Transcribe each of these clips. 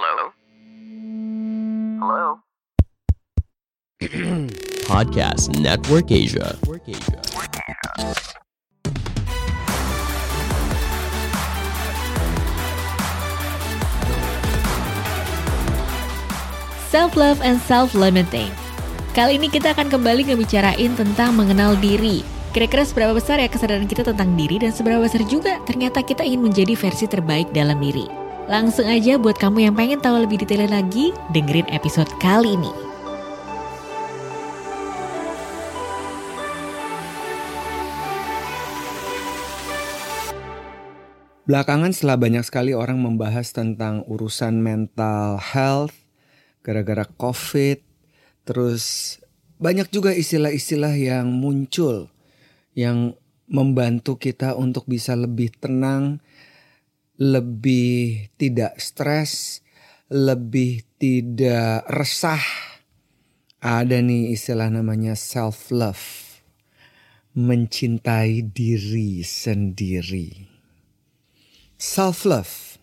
Hello? Hello? Podcast Network Asia. Self love and self limiting. Kali ini kita akan kembali ngebicarain tentang mengenal diri. Kira-kira seberapa besar ya kesadaran kita tentang diri dan seberapa besar juga ternyata kita ingin menjadi versi terbaik dalam diri. Langsung aja buat kamu yang pengen tahu lebih detail lagi, dengerin episode kali ini. Belakangan setelah banyak sekali orang membahas tentang urusan mental health gara-gara COVID, terus banyak juga istilah-istilah yang muncul yang membantu kita untuk bisa lebih tenang, lebih tidak stres, lebih tidak resah. Ada nih istilah namanya self love. Mencintai diri sendiri. Self love.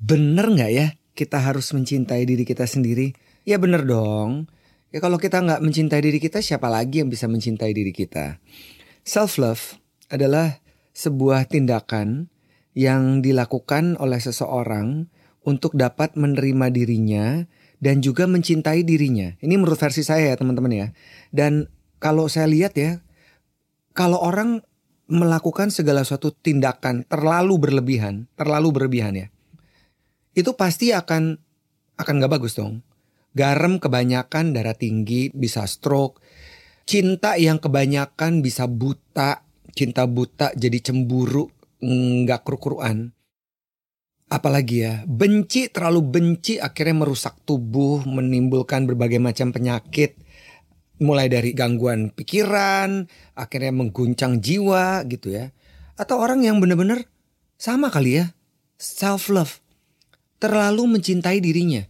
Bener nggak ya kita harus mencintai diri kita sendiri? Ya bener dong. Ya kalau kita nggak mencintai diri kita, siapa lagi yang bisa mencintai diri kita? Self love adalah sebuah tindakan yang dilakukan oleh seseorang untuk dapat menerima dirinya dan juga mencintai dirinya. Ini menurut versi saya ya teman-teman ya. Dan kalau saya lihat ya, kalau orang melakukan segala suatu tindakan terlalu berlebihan, terlalu berlebihan ya, itu pasti akan akan gak bagus dong. Garam kebanyakan darah tinggi bisa stroke. Cinta yang kebanyakan bisa buta. Cinta buta jadi cemburu nggak kru-kruan. Apalagi ya, benci terlalu benci akhirnya merusak tubuh, menimbulkan berbagai macam penyakit. Mulai dari gangguan pikiran, akhirnya mengguncang jiwa gitu ya. Atau orang yang benar-benar sama kali ya, self love. Terlalu mencintai dirinya.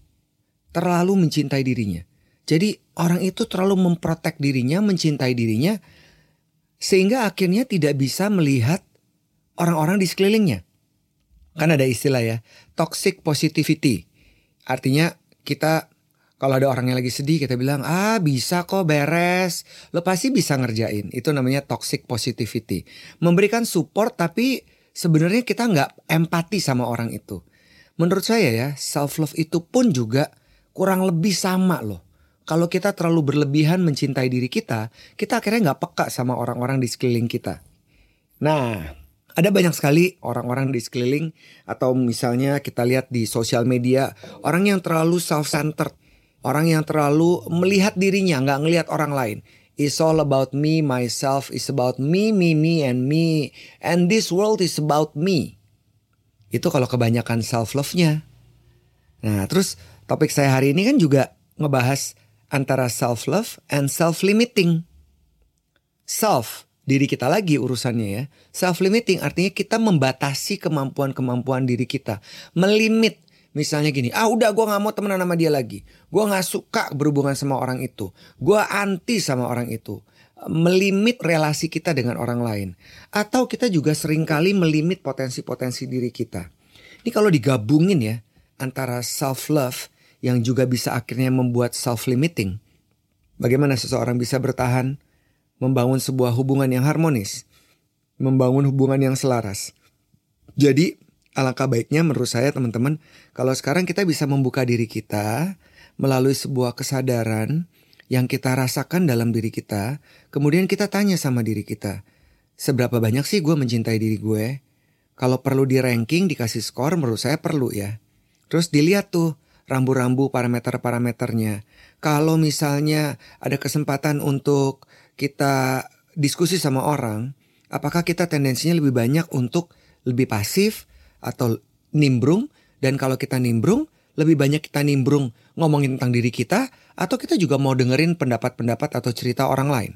Terlalu mencintai dirinya. Jadi orang itu terlalu memprotek dirinya, mencintai dirinya sehingga akhirnya tidak bisa melihat orang-orang di sekelilingnya. Kan ada istilah ya, toxic positivity. Artinya kita kalau ada orang yang lagi sedih kita bilang, ah bisa kok beres. Lo pasti bisa ngerjain. Itu namanya toxic positivity. Memberikan support tapi sebenarnya kita nggak empati sama orang itu. Menurut saya ya, self love itu pun juga kurang lebih sama loh. Kalau kita terlalu berlebihan mencintai diri kita, kita akhirnya nggak peka sama orang-orang di sekeliling kita. Nah, ada banyak sekali orang-orang di sekeliling atau misalnya kita lihat di sosial media orang yang terlalu self-centered, orang yang terlalu melihat dirinya nggak ngelihat orang lain. It's all about me, myself. It's about me, me, me, and me. And this world is about me. Itu kalau kebanyakan self love-nya. Nah, terus topik saya hari ini kan juga ngebahas antara self love and self limiting. Self diri kita lagi urusannya ya. Self limiting artinya kita membatasi kemampuan-kemampuan diri kita, melimit Misalnya gini, ah udah gue gak mau temenan sama dia lagi. Gue gak suka berhubungan sama orang itu. Gue anti sama orang itu. Melimit relasi kita dengan orang lain. Atau kita juga sering kali melimit potensi-potensi diri kita. Ini kalau digabungin ya, antara self love yang juga bisa akhirnya membuat self limiting. Bagaimana seseorang bisa bertahan membangun sebuah hubungan yang harmonis, membangun hubungan yang selaras. Jadi, alangkah baiknya menurut saya teman-teman, kalau sekarang kita bisa membuka diri kita melalui sebuah kesadaran yang kita rasakan dalam diri kita, kemudian kita tanya sama diri kita, seberapa banyak sih gue mencintai diri gue? Kalau perlu di ranking, dikasih skor, menurut saya perlu ya. Terus dilihat tuh rambu-rambu parameter-parameternya. Kalau misalnya ada kesempatan untuk kita diskusi sama orang, apakah kita tendensinya lebih banyak untuk lebih pasif atau nimbrung dan kalau kita nimbrung lebih banyak kita nimbrung ngomongin tentang diri kita atau kita juga mau dengerin pendapat-pendapat atau cerita orang lain.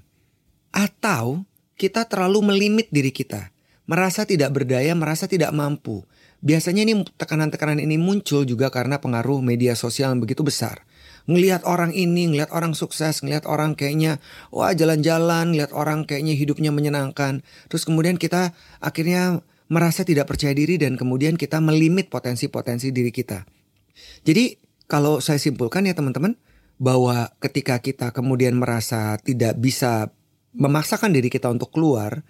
Atau kita terlalu melimit diri kita, merasa tidak berdaya, merasa tidak mampu. Biasanya ini tekanan-tekanan ini muncul juga karena pengaruh media sosial yang begitu besar. Ngelihat orang ini, ngelihat orang sukses, ngelihat orang kayaknya wah jalan-jalan, ngelihat orang kayaknya hidupnya menyenangkan. Terus kemudian kita akhirnya merasa tidak percaya diri dan kemudian kita melimit potensi-potensi diri kita. Jadi kalau saya simpulkan ya teman-teman bahwa ketika kita kemudian merasa tidak bisa memaksakan diri kita untuk keluar,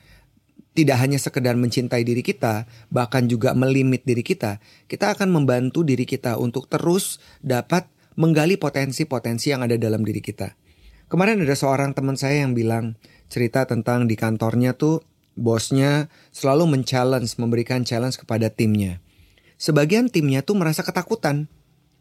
tidak hanya sekedar mencintai diri kita, bahkan juga melimit diri kita, kita akan membantu diri kita untuk terus dapat menggali potensi-potensi yang ada dalam diri kita. Kemarin ada seorang teman saya yang bilang cerita tentang di kantornya tuh bosnya selalu men-challenge, memberikan challenge kepada timnya. Sebagian timnya tuh merasa ketakutan,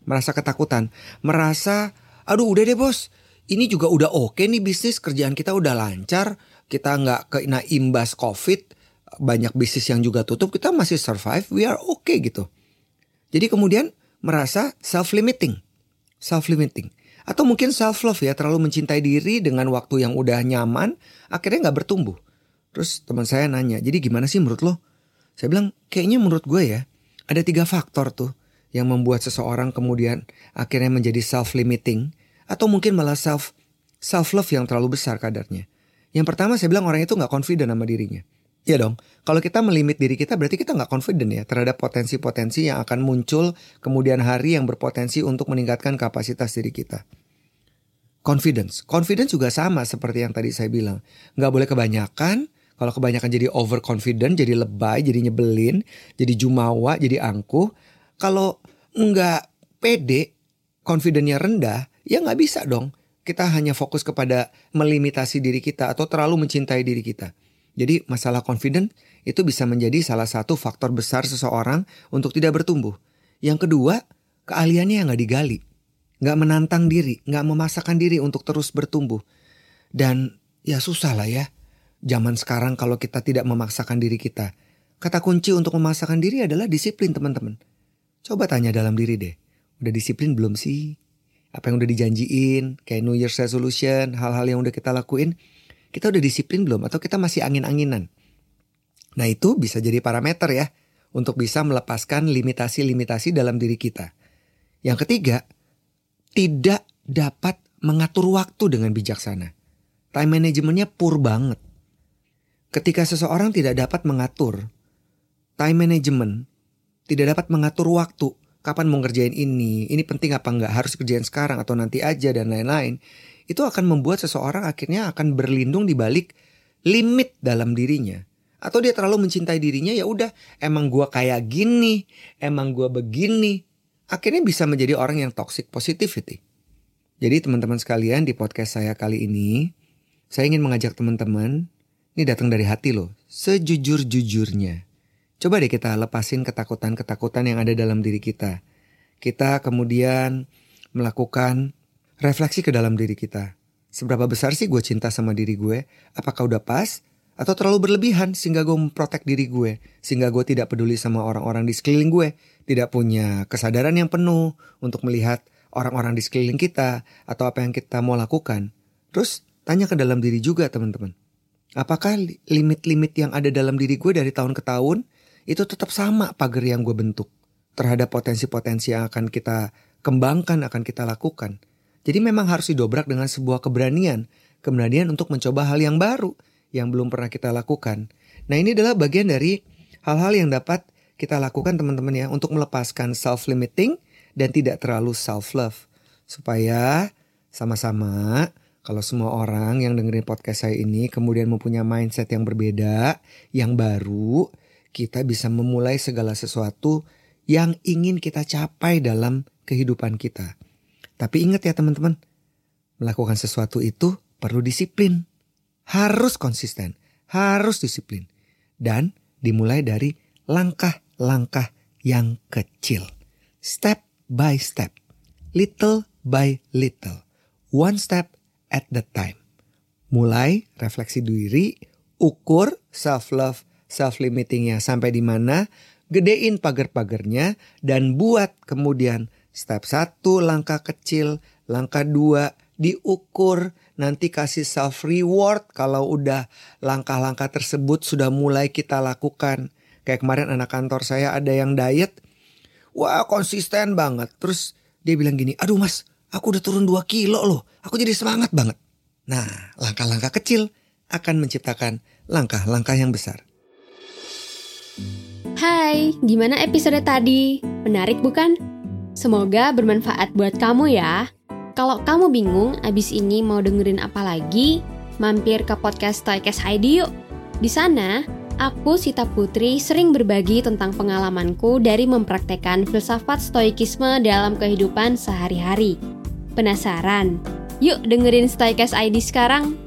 merasa ketakutan, merasa aduh udah deh bos, ini juga udah oke nih bisnis kerjaan kita udah lancar, kita nggak kena imbas covid, banyak bisnis yang juga tutup, kita masih survive, we are okay gitu. Jadi kemudian merasa self-limiting self limiting atau mungkin self love ya terlalu mencintai diri dengan waktu yang udah nyaman akhirnya nggak bertumbuh. Terus teman saya nanya jadi gimana sih menurut lo? Saya bilang kayaknya menurut gue ya ada tiga faktor tuh yang membuat seseorang kemudian akhirnya menjadi self limiting atau mungkin malah self self love yang terlalu besar kadarnya. Yang pertama saya bilang orang itu nggak confident sama dirinya Iya dong, kalau kita melimit diri kita berarti kita nggak confident ya terhadap potensi-potensi yang akan muncul kemudian hari yang berpotensi untuk meningkatkan kapasitas diri kita. Confidence, confidence juga sama seperti yang tadi saya bilang. Nggak boleh kebanyakan, kalau kebanyakan jadi overconfident, jadi lebay, jadi nyebelin, jadi jumawa, jadi angkuh. Kalau nggak pede, confidentnya rendah, ya nggak bisa dong. Kita hanya fokus kepada melimitasi diri kita atau terlalu mencintai diri kita. Jadi masalah confident itu bisa menjadi salah satu faktor besar seseorang untuk tidak bertumbuh. Yang kedua, keahliannya yang gak digali. Gak menantang diri, gak memaksakan diri untuk terus bertumbuh. Dan ya susah lah ya. Zaman sekarang kalau kita tidak memaksakan diri kita. Kata kunci untuk memaksakan diri adalah disiplin teman-teman. Coba tanya dalam diri deh. Udah disiplin belum sih? Apa yang udah dijanjiin, kayak New Year's Resolution, hal-hal yang udah kita lakuin, kita udah disiplin belum atau kita masih angin-anginan? Nah itu bisa jadi parameter ya untuk bisa melepaskan limitasi-limitasi dalam diri kita. Yang ketiga, tidak dapat mengatur waktu dengan bijaksana. Time managementnya pur banget. Ketika seseorang tidak dapat mengatur time management, tidak dapat mengatur waktu, kapan mau ngerjain ini, ini penting apa enggak, harus kerjain sekarang atau nanti aja dan lain-lain itu akan membuat seseorang akhirnya akan berlindung di balik limit dalam dirinya. Atau dia terlalu mencintai dirinya ya udah emang gua kayak gini, emang gua begini. Akhirnya bisa menjadi orang yang toxic positivity. Jadi teman-teman sekalian di podcast saya kali ini, saya ingin mengajak teman-teman, ini datang dari hati loh, sejujur-jujurnya. Coba deh kita lepasin ketakutan-ketakutan yang ada dalam diri kita. Kita kemudian melakukan refleksi ke dalam diri kita. Seberapa besar sih gue cinta sama diri gue? Apakah udah pas? Atau terlalu berlebihan sehingga gue memprotek diri gue? Sehingga gue tidak peduli sama orang-orang di sekeliling gue? Tidak punya kesadaran yang penuh untuk melihat orang-orang di sekeliling kita atau apa yang kita mau lakukan. Terus tanya ke dalam diri juga teman-teman. Apakah limit-limit yang ada dalam diri gue dari tahun ke tahun itu tetap sama pagar yang gue bentuk terhadap potensi-potensi yang akan kita kembangkan, akan kita lakukan. Jadi memang harus didobrak dengan sebuah keberanian. Keberanian untuk mencoba hal yang baru yang belum pernah kita lakukan. Nah ini adalah bagian dari hal-hal yang dapat kita lakukan teman-teman ya untuk melepaskan self-limiting dan tidak terlalu self-love. Supaya sama-sama kalau semua orang yang dengerin podcast saya ini kemudian mempunyai mindset yang berbeda, yang baru, kita bisa memulai segala sesuatu yang ingin kita capai dalam kehidupan kita. Tapi ingat ya teman-teman, melakukan sesuatu itu perlu disiplin. Harus konsisten, harus disiplin. Dan dimulai dari langkah-langkah yang kecil. Step by step. Little by little. One step at the time. Mulai refleksi diri, ukur self-love, self-limitingnya sampai di mana, gedein pagar-pagarnya, dan buat kemudian Step satu langkah kecil, langkah dua diukur, nanti kasih self reward kalau udah langkah-langkah tersebut sudah mulai kita lakukan. Kayak kemarin anak kantor saya ada yang diet, wah konsisten banget. Terus dia bilang gini, aduh mas aku udah turun 2 kilo loh, aku jadi semangat banget. Nah langkah-langkah kecil akan menciptakan langkah-langkah yang besar. Hai, gimana episode tadi? Menarik bukan? Semoga bermanfaat buat kamu ya. Kalau kamu bingung abis ini mau dengerin apa lagi, mampir ke podcast Stoikes ID yuk. Di sana, aku Sita Putri sering berbagi tentang pengalamanku dari mempraktekkan filsafat stoikisme dalam kehidupan sehari-hari. Penasaran? Yuk dengerin Stoikes ID sekarang.